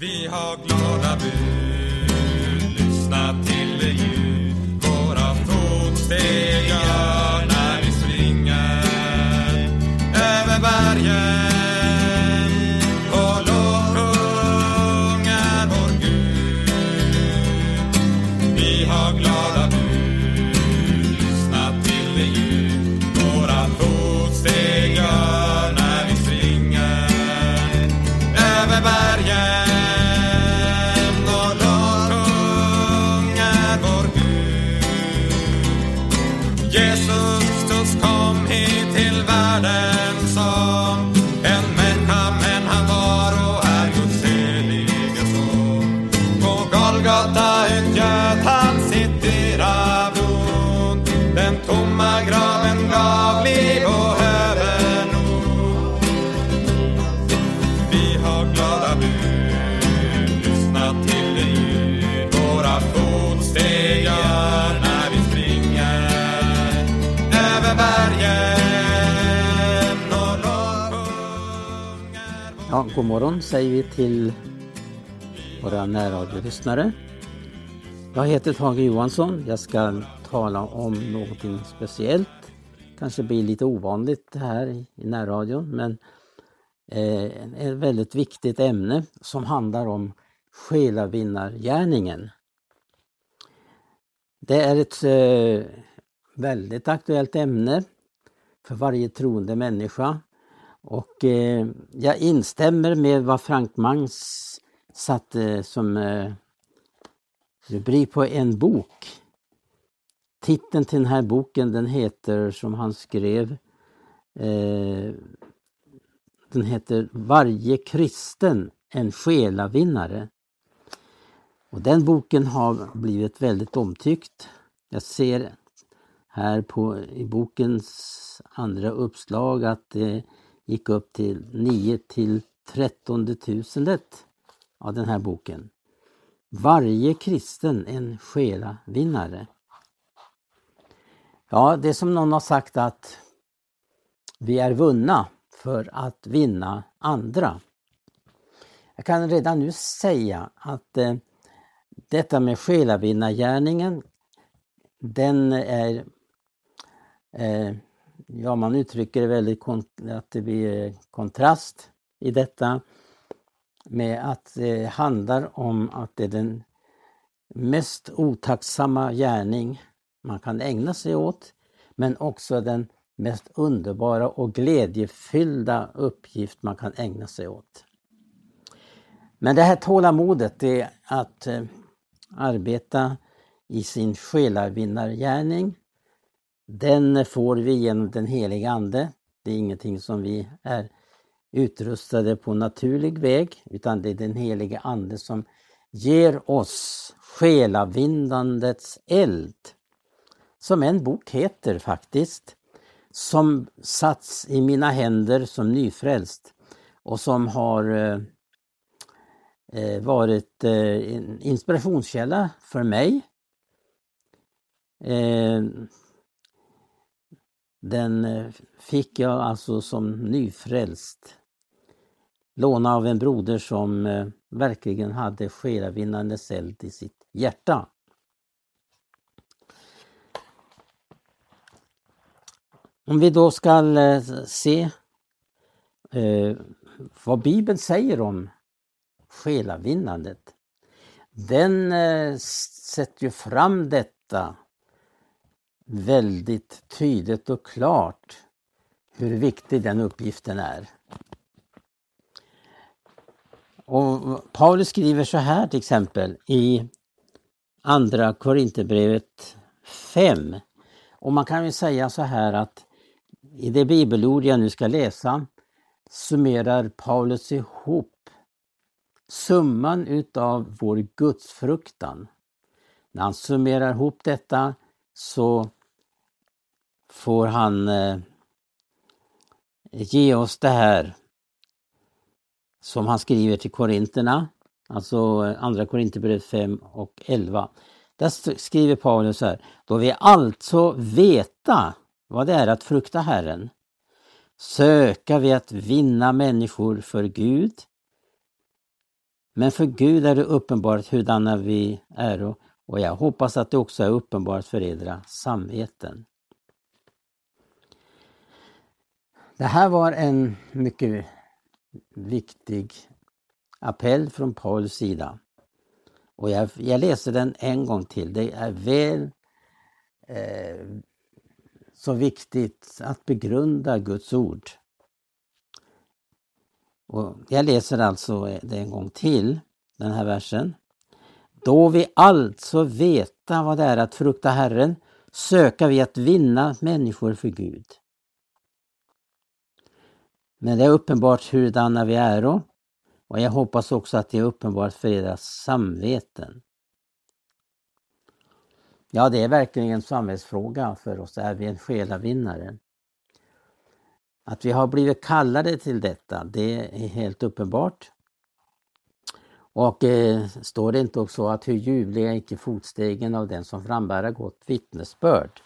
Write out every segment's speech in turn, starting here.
Vi har glada bud, god morgon säger vi till våra närradiolyssnare. Jag heter Tage Johansson. Jag ska tala om någonting speciellt. Kanske blir lite ovanligt här i närradion men eh, ett väldigt viktigt ämne som handlar om själavinnargärningen. Det är ett eh, väldigt aktuellt ämne för varje troende människa och eh, jag instämmer med vad Frank Mangs satte eh, som eh, rubrik på en bok. Titeln till den här boken den heter som han skrev eh, Den heter Varje kristen en själavinnare. Och den boken har blivit väldigt omtyckt. Jag ser här på, i bokens andra uppslag att eh, gick upp till 9 till 13 tusendet av den här boken. Varje kristen en själavinnare. Ja, det är som någon har sagt att vi är vunna för att vinna andra. Jag kan redan nu säga att eh, detta med själavinnargärningen, den är, eh, ja man uttrycker det väldigt att det blir eh, kontrast i detta med att det handlar om att det är den mest otacksamma gärning man kan ägna sig åt, men också den mest underbara och glädjefyllda uppgift man kan ägna sig åt. Men det här tålamodet, det är att eh, arbeta i sin själavinnargärning, den får vi genom den heliga Ande. Det är ingenting som vi är utrustade på naturlig väg, utan det är den heliga Ande som ger oss själavindandets eld. Som en bok heter faktiskt, som satts i mina händer som nyfrälst och som har eh, eh varit eh, en inspirationskälla för mig. Eh, den eh, fick jag alltså som nyfrälst. Låna av en broder som eh, verkligen hade själavinnandets eld i sitt hjärta. Om vi då ska eh, se eh, vad Bibeln säger om själavinnandet. Den eh, sätter ju fram detta väldigt tydligt och klart hur viktig den uppgiften är. Och Paulus skriver så här till exempel i Andra Korinthierbrevet 5. Och man kan ju säga så här att i det bibelord jag nu ska läsa summerar Paulus ihop summan utav vår gudsfruktan. När han summerar ihop detta så får han eh, ge oss det här som han skriver till Korinterna, alltså eh, Andra Korinthierbrevet 5 och 11. Där skriver Paulus så här, då vi alltså veta vad det är att frukta Herren, söka vi att vinna människor för Gud. Men för Gud är det uppenbart hurdana vi är och jag hoppas att det också är uppenbart för edra samveten. Det här var en mycket viktig appell från Pauls sida. Och jag, jag läser den en gång till. Det är väl eh, så viktigt att begrunda Guds ord. Och jag läser alltså det en gång till, den här versen. Då vi alltså veta vad det är att frukta Herren, söka vi att vinna människor för Gud. Men det är uppenbart hurdana vi är och jag hoppas också att det är uppenbart för era samveten. Ja, det är verkligen en samvetsfråga för oss. Är vi en själavinnare? Att vi har blivit kallade till detta, det är helt uppenbart. Och eh, står det inte också att hur ljuvliga icke fotstegen av den som frambär gott vittnesbörd.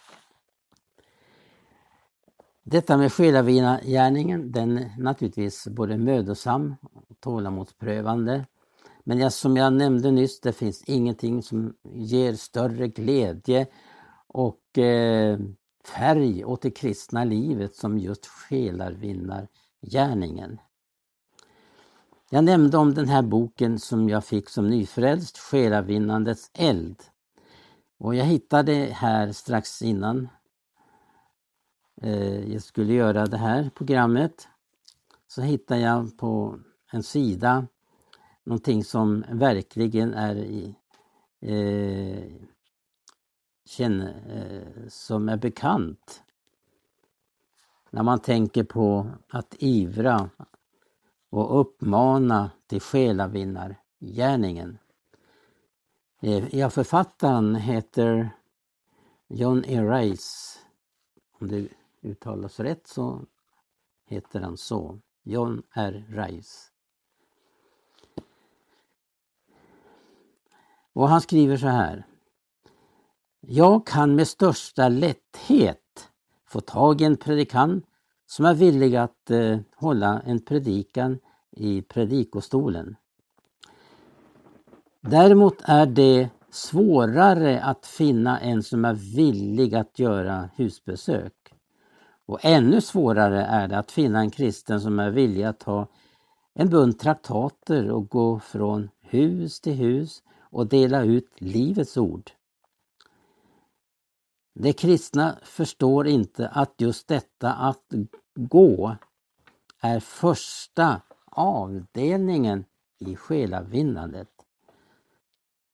Detta med själavingärningen, den är naturligtvis både mödosam och tålamodsprövande. Men som jag nämnde nyss, det finns ingenting som ger större glädje och eh, färg åt det kristna livet som just själavinnargärningen. Jag nämnde om den här boken som jag fick som nyfrälst, Själavinnandets eld. Och jag hittade här strax innan Eh, jag skulle göra det här programmet så hittade jag på en sida någonting som verkligen är i, eh, känner, eh, som är bekant. När man tänker på att ivra och uppmana till själavinnargärningen. Eh, ja, författaren heter John E. Rice. Om du uttalas rätt så heter han så. John R. Rice. Och han skriver så här. Jag kan med största lätthet få tag i en predikant som är villig att eh, hålla en predikan i predikostolen. Däremot är det svårare att finna en som är villig att göra husbesök. Och ännu svårare är det att finna en kristen som är villig att ta en bunt traktater och gå från hus till hus och dela ut Livets ord. De kristna förstår inte att just detta att gå är första avdelningen i själavinnandet.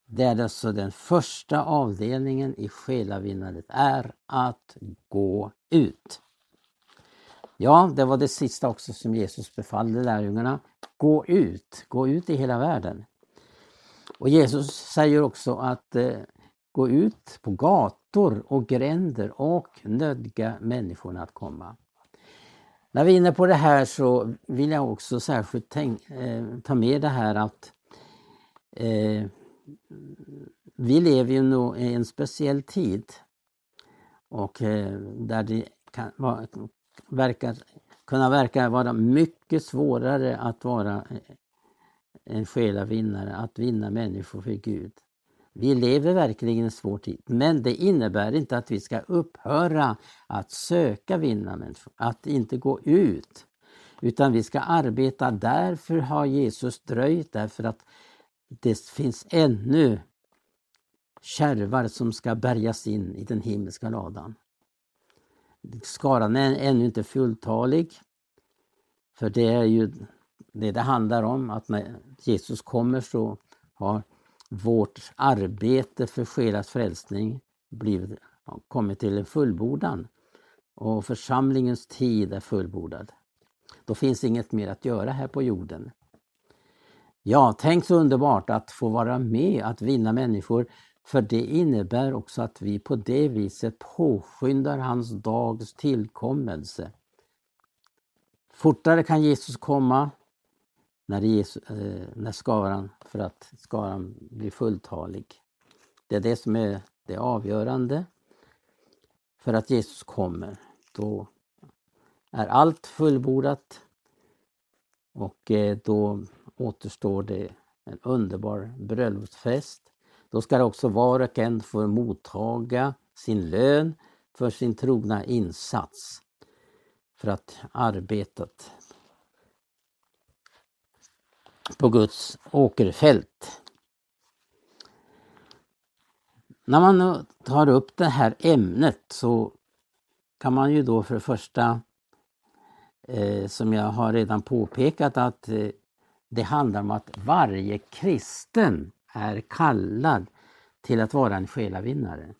Det är alltså den första avdelningen i själavinnandet, är att gå ut. Ja, det var det sista också som Jesus befallde lärjungarna. Gå ut, gå ut i hela världen. Och Jesus säger också att eh, gå ut på gator och gränder och nödga människorna att komma. När vi är inne på det här så vill jag också särskilt tänk, eh, ta med det här att eh, vi lever ju nog i en speciell tid och eh, där det kan vara, verkar, kunna verka vara mycket svårare att vara eh, en själavinnare, att vinna människor för Gud. Vi lever verkligen i en svår tid, men det innebär inte att vi ska upphöra att söka vinna människor, att inte gå ut. Utan vi ska arbeta, därför har Jesus dröjt, därför att det finns ännu kärvar som ska bärgas in i den himmelska ladan. Skaran är ännu inte fulltalig. För det är ju det det handlar om, att när Jesus kommer så har vårt arbete för själars frälsning blivit, kommit till en fullbordan. Och församlingens tid är fullbordad. Då finns inget mer att göra här på jorden. Ja, tänk så underbart att få vara med att vinna människor för det innebär också att vi på det viset påskyndar hans dags tillkommelse. Fortare kan Jesus komma när, Jesus, eh, när skaran, för att skaran blir fulltalig. Det är det som är det avgörande för att Jesus kommer. Då är allt fullbordat och eh, då återstår det en underbar bröllopsfest. Då ska också var och en få mottaga sin lön för sin trogna insats för att arbetet på Guds åkerfält. När man tar upp det här ämnet så kan man ju då för det första, eh, som jag har redan påpekat, att eh, det handlar om att varje kristen är kallad till att vara en själavinnare.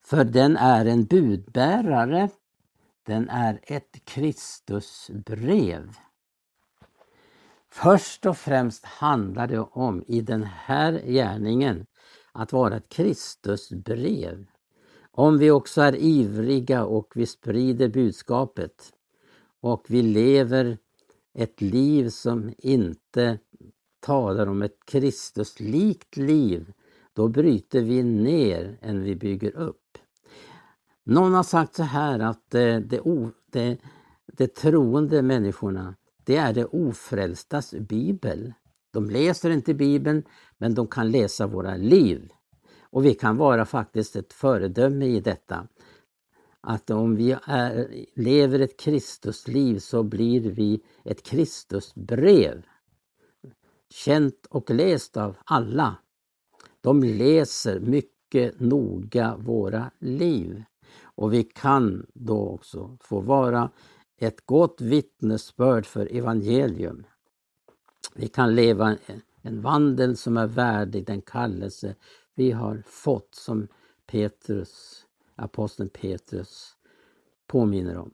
För den är en budbärare, den är ett Kristusbrev. Först och främst handlar det om i den här gärningen att vara ett Kristusbrev. Om vi också är ivriga och vi sprider budskapet och vi lever ett liv som inte talar om ett Kristuslikt liv, då bryter vi ner än vi bygger upp. Någon har sagt så här att eh, det, det, det troende människorna, det är det ofrälstas bibel. De läser inte Bibeln, men de kan läsa våra liv. Och vi kan vara faktiskt ett föredöme i detta. Att om vi är, lever ett Kristusliv så blir vi ett Kristusbrev. Känt och läst av alla. De läser mycket noga våra liv. Och vi kan då också få vara ett gott vittnesbörd för evangelium. Vi kan leva en vandel som är värdig den kallelse vi har fått som Petrus, aposteln Petrus påminner om.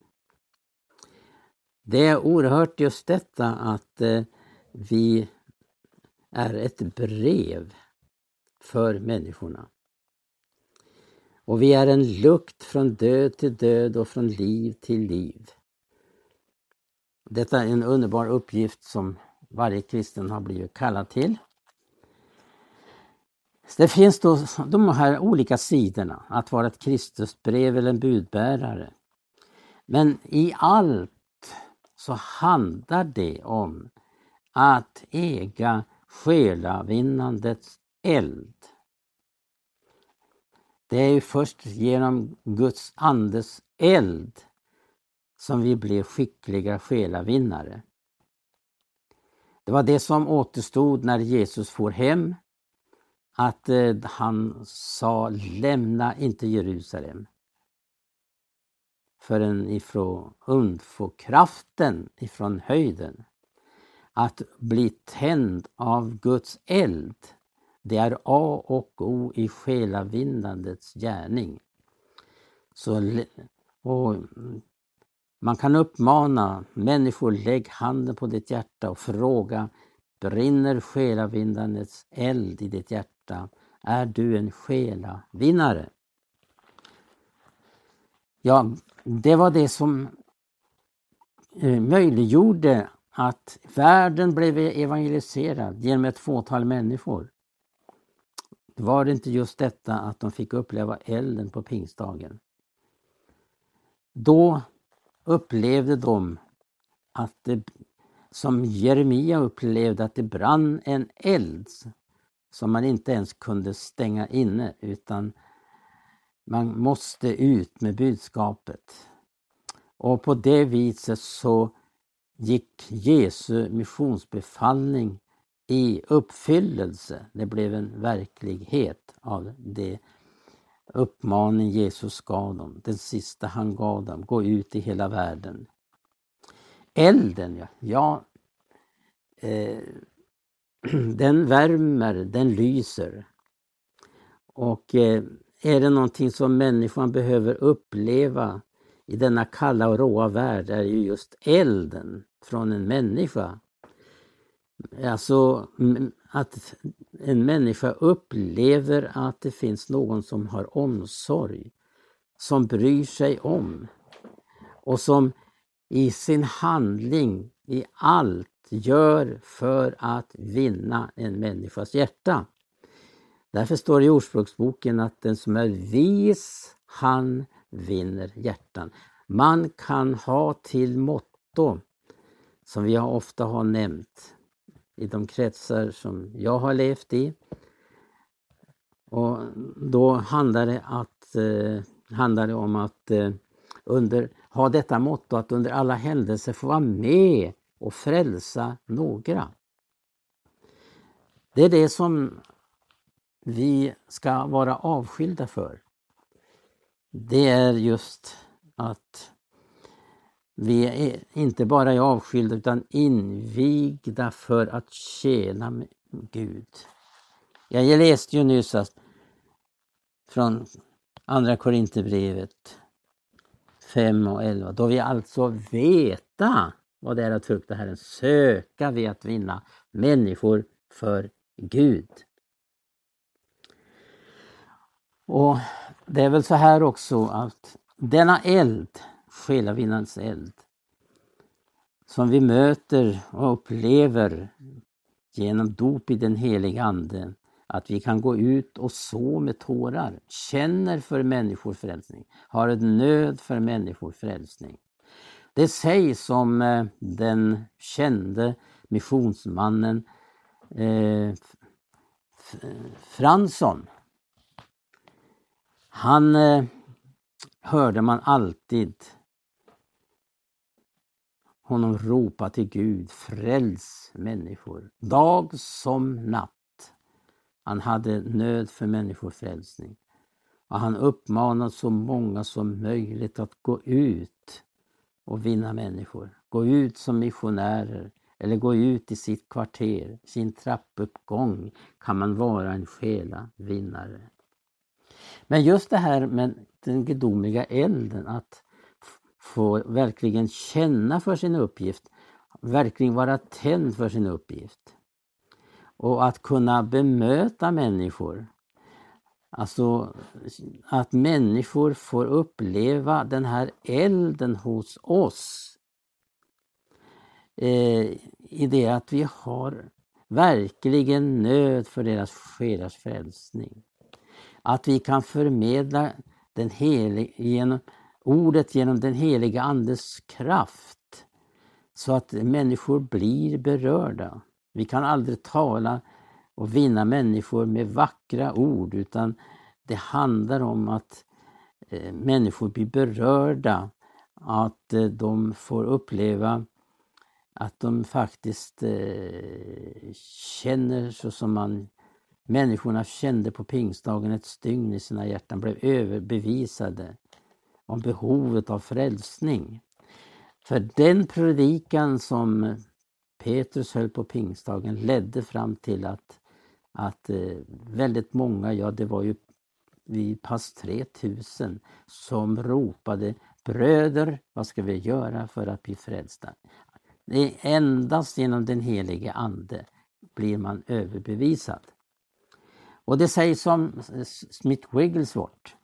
Det är oerhört just detta att eh, vi är ett brev för människorna. Och vi är en lukt från död till död och från liv till liv. Detta är en underbar uppgift som varje kristen har blivit kallad till. Det finns då de här olika sidorna, att vara ett Kristusbrev eller en budbärare. Men i allt så handlar det om att äga själavinnandets eld. Det är ju först genom Guds andes eld som vi blir skickliga själavinnare. Det var det som återstod när Jesus for hem, att eh, han sa lämna inte Jerusalem förrän ifrån undfå kraften ifrån höjden. Att bli tänd av Guds eld, det är A och O i själavinnandets gärning. Så, och man kan uppmana människor, lägg handen på ditt hjärta och fråga, brinner själavindandets eld i ditt hjärta? Är du en själavinnare? Ja, det var det som eh, möjliggjorde att världen blev evangeliserad genom ett fåtal människor. Var det inte just detta att de fick uppleva elden på pingstdagen? Då upplevde de att det, som Jeremia upplevde, att det brann en eld som man inte ens kunde stänga inne utan man måste ut med budskapet. Och på det viset så gick Jesu missionsbefallning i uppfyllelse. Det blev en verklighet av det uppmaning Jesus gav dem, den sista han gav dem, gå ut i hela världen. Elden, ja, ja eh, den värmer, den lyser. Och eh, är det någonting som människan behöver uppleva i denna kalla och råa värld är ju just elden från en människa. Alltså att en människa upplever att det finns någon som har omsorg, som bryr sig om och som i sin handling, i allt, gör för att vinna en människas hjärta. Därför står det i Ordspråksboken att den som är vis, han vinner hjärtan. Man kan ha till motto, som vi ofta har nämnt, i de kretsar som jag har levt i. Och då handlar det, att, eh, handlar det om att eh, under, ha detta motto att under alla händelser få vara med och frälsa några. Det är det som vi ska vara avskilda för. Det är just att vi är inte bara är avskilda utan invigda för att tjäna Gud. Jag läste ju nyss att från Andra Korinthierbrevet 5 och 11, då vi alltså veta vad det är att frukta Herren, söka vi att vinna människor för Gud. Och det är väl så här också att denna eld, själavinnans eld, som vi möter och upplever genom dop i den heliga Ande, att vi kan gå ut och så med tårar, känner för människor frälsning, har en nöd för människor frälsning. Det sägs om eh, den kände missionsmannen eh, Fransson. Han eh, hörde man alltid honom ropa till Gud, fräls människor, dag som natt. Han hade nöd för människofrälsning. Och han uppmanade så många som möjligt att gå ut och vinna människor. Gå ut som missionärer eller gå ut i sitt kvarter, sin trappuppgång kan man vara en själavinnare. Men just det här med den gudomliga elden, att få verkligen känna för sin uppgift, verkligen vara tänd för sin uppgift. Och att kunna bemöta människor. Alltså att människor får uppleva den här elden hos oss. Eh, I det att vi har verkligen nöd för deras själars frälsning. Att vi kan förmedla den helig, genom, ordet genom den heliga Andes kraft så att människor blir berörda. Vi kan aldrig tala och vinna människor med vackra ord utan det handlar om att eh, människor blir berörda, att eh, de får uppleva att de faktiskt eh, känner så som man människorna kände på pingstdagen ett stygn i sina hjärtan, blev överbevisade om behovet av frälsning. För den predikan som Petrus höll på pingstdagen ledde fram till att, att eh, väldigt många, ja det var ju vid pass 3000, som ropade Bröder, vad ska vi göra för att bli frälsta? Det är endast genom den helige Ande blir man överbevisad. Och det sägs om Smith Wigglesworth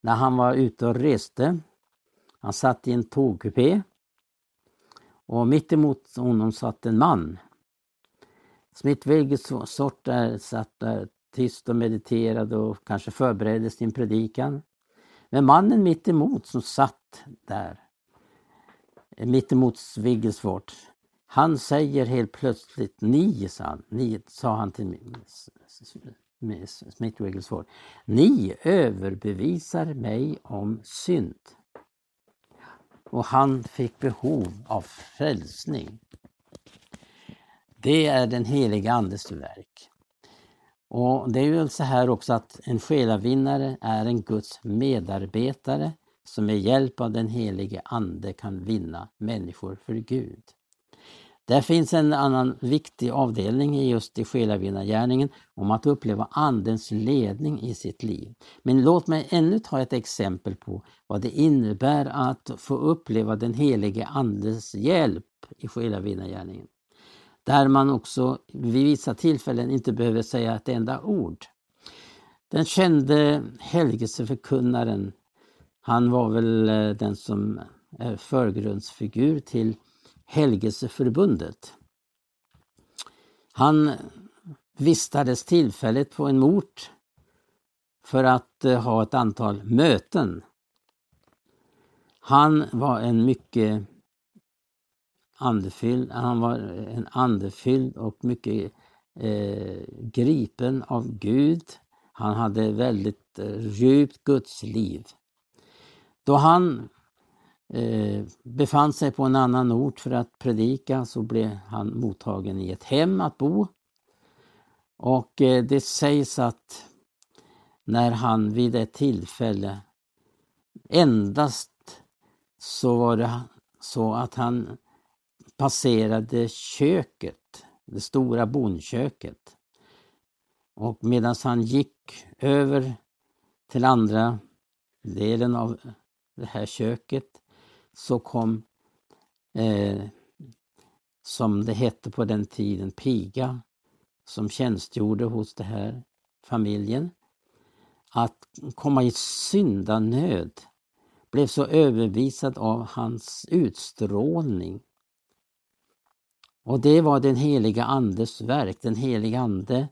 när han var ute och reste. Han satt i en tågkupé och mitt emot honom satt en man. Smith Wigglesworth satt där tyst och mediterade och kanske förberedde sin predikan. Men mannen mitt emot som satt där, mitt emot Wigglesworth, han säger helt plötsligt ni, sa han, ni, sa han till Smith svar. Ni överbevisar mig om synd. Och han fick behov av frälsning. Det är den heliga Andes verk. Och Det är ju så här också att en själavinnare är en Guds medarbetare som med hjälp av den helige Ande kan vinna människor för Gud. Där finns en annan viktig avdelning i just i själavinnargärningen om att uppleva Andens ledning i sitt liv. Men låt mig ännu ta ett exempel på vad det innebär att få uppleva den helige Andes hjälp i själavinnargärningen. Där man också vid vissa tillfällen inte behöver säga ett enda ord. Den kände helgelseförkunnaren, han var väl eh, den som är förgrundsfigur till Helgelseförbundet. Han vistades tillfälligt på en ort för att eh, ha ett antal möten. Han var en mycket andefylld, han var en andefylld och mycket eh, gripen av Gud. Han hade väldigt eh, djupt gudsliv. Då han eh, befann sig på en annan ort för att predika så blev han mottagen i ett hem att bo. Och eh, det sägs att när han vid ett tillfälle endast så var det så att han passerade köket, det stora bondköket. Och medan han gick över till andra delen av det här köket så kom, eh, som det hette på den tiden, piga som tjänstgjorde hos den här familjen att komma i syndanöd blev så övervisad av hans utstrålning. Och det var den heliga Andes verk. Den heliga Ande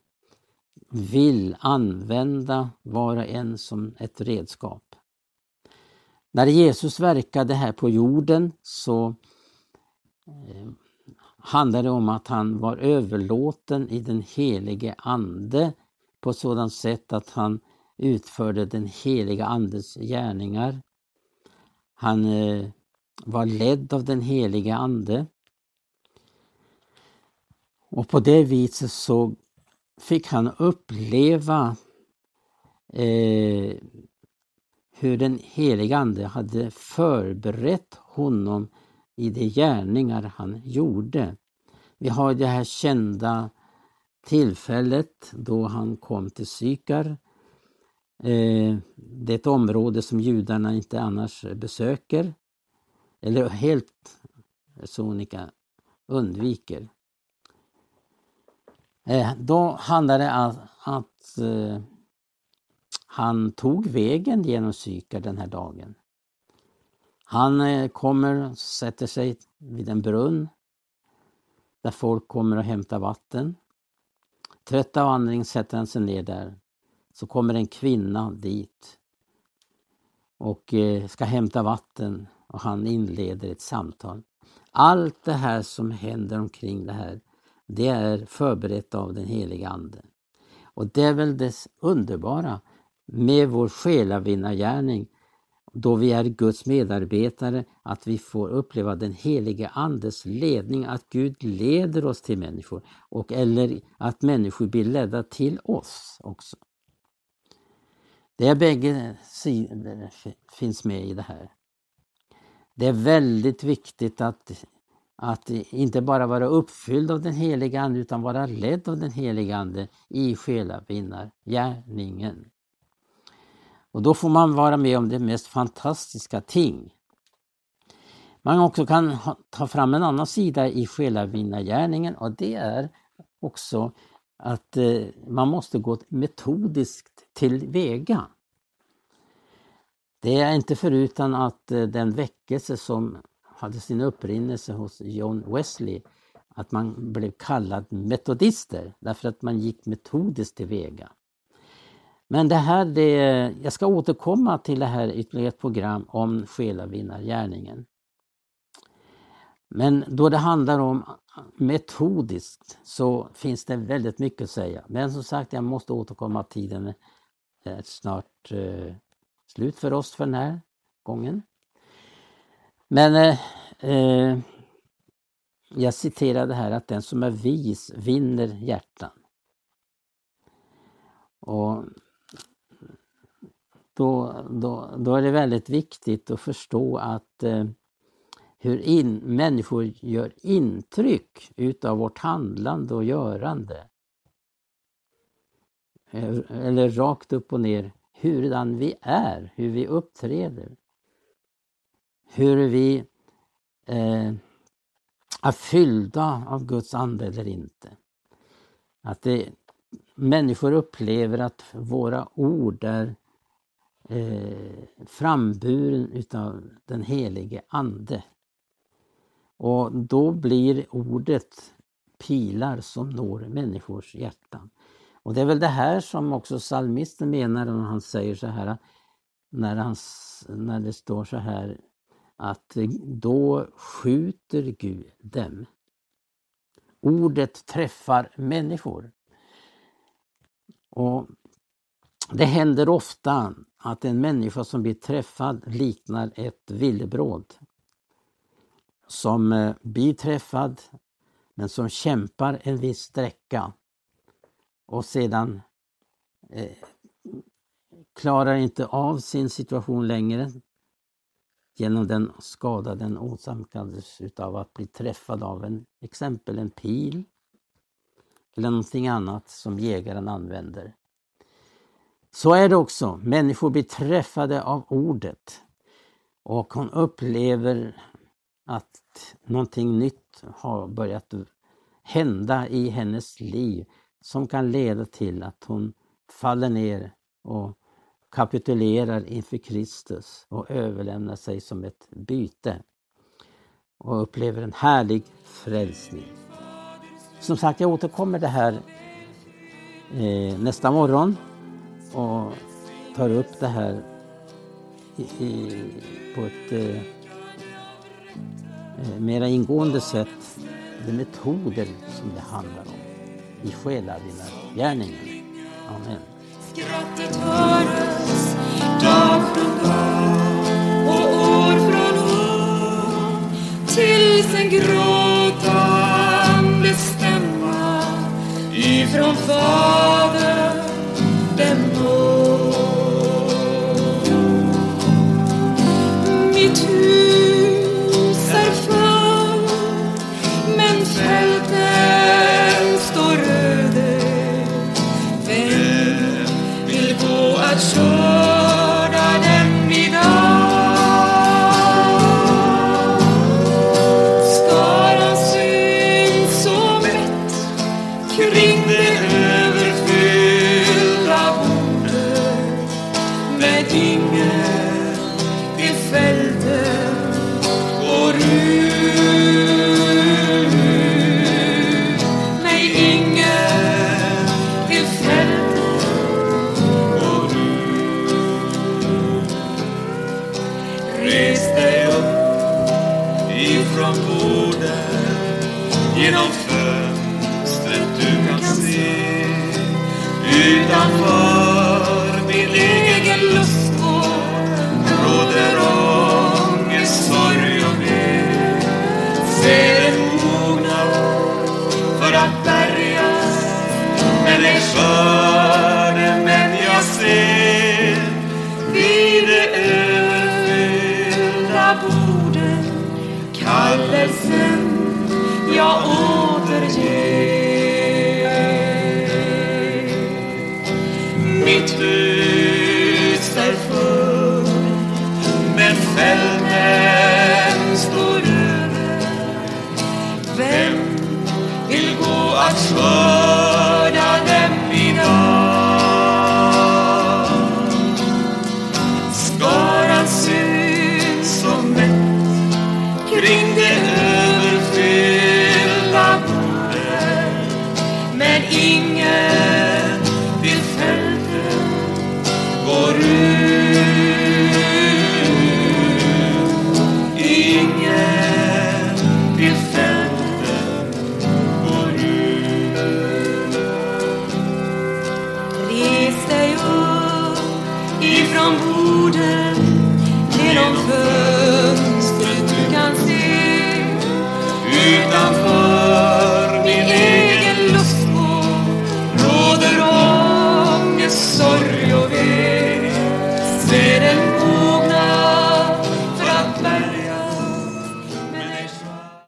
vill använda var och en som ett redskap. När Jesus verkade här på jorden så eh, handlade det om att han var överlåten i den helige Ande på sådant sätt att han utförde den heliga Andes gärningar. Han eh, var ledd av den heliga Ande. Och på det viset så fick han uppleva eh, hur den helige Ande hade förberett honom i de gärningar han gjorde. Vi har det här kända tillfället då han kom till Sykar eh, det är ett område som judarna inte annars besöker eller helt sonika undviker. Eh, då handlar det om att eh, han tog vägen genom Sykar den här dagen. Han eh, kommer sätter sig vid en brunn där folk kommer och hämtar vatten. Trött av andning sätter han sig ner där så kommer en kvinna dit och eh, ska hämta vatten och han inleder ett samtal. Allt det här som händer omkring det här, det är förberett av den heliga Ande. Och det är väl det underbara med vår själavinnargärning, då vi är Guds medarbetare, att vi får uppleva den helige Andes ledning, att Gud leder oss till människor, och eller att människor blir ledda till oss också. Det är bägge sidor finns med i det här. Det är väldigt viktigt att, att inte bara vara uppfylld av den heliga Ande utan vara ledd av den heliga Ande i själavinnargärningen. Och då får man vara med om de mest fantastiska ting. Man också kan ta fram en annan sida i själavinnargärningen och det är också att eh, man måste gå metodiskt tillväga. Det är inte förutan att eh, den väckelse som hade sin upprinnelse hos John Wesley, att man blev kallad metodister därför att man gick metodiskt tillväga. Men det här, det, jag ska återkomma till det här ytterligare ett program om själavinnargärningen. Men då det handlar om metodiskt så finns det väldigt mycket att säga. Men som sagt, jag måste återkomma, tiden är snart eh, slut för oss för den här gången. Men eh, eh, jag citerade här att den som är vis vinner hjärtan. Och då, då, då är det väldigt viktigt att förstå att eh, hur in, människor gör intryck utav vårt handlande och görande. Eller rakt upp och ner, hurdan vi är, hur vi uppträder. Hur vi eh, är fyllda av Guds ande eller inte. Att det, människor upplever att våra ord är eh, framburen utav den helige Ande. Och då blir ordet pilar som når människors hjärtan. Och det är väl det här som också psalmisten menar när han säger så här, när, han, när det står så här, att då skjuter Gud dem. Ordet träffar människor. Och Det händer ofta att en människa som blir träffad liknar ett villebråd. Som eh, blir träffad men som kämpar en viss sträcka och sedan eh, klarar inte av sin situation längre genom den skada den åsamkades utav att bli träffad av en exempel en pil eller någonting annat som jägaren använder. Så är det också. Människor blir träffade av ordet och hon upplever att någonting nytt har börjat hända i hennes liv som kan leda till att hon faller ner och kapitulerar inför Kristus och överlämnar sig som ett byte och upplever en härlig frälsning. Som sagt, jag återkommer det här eh, nästa morgon och tar upp det här i, i, på ett eh, eh, mera ingående sätt, de metoder som det handlar om i själavinnargärningen. Amen. Skrattet höres dag från dag och år från år tills en gråtande stämma ifrån far Res dig upp ifrån borden genom fönstret du kan se. Utanför Mitt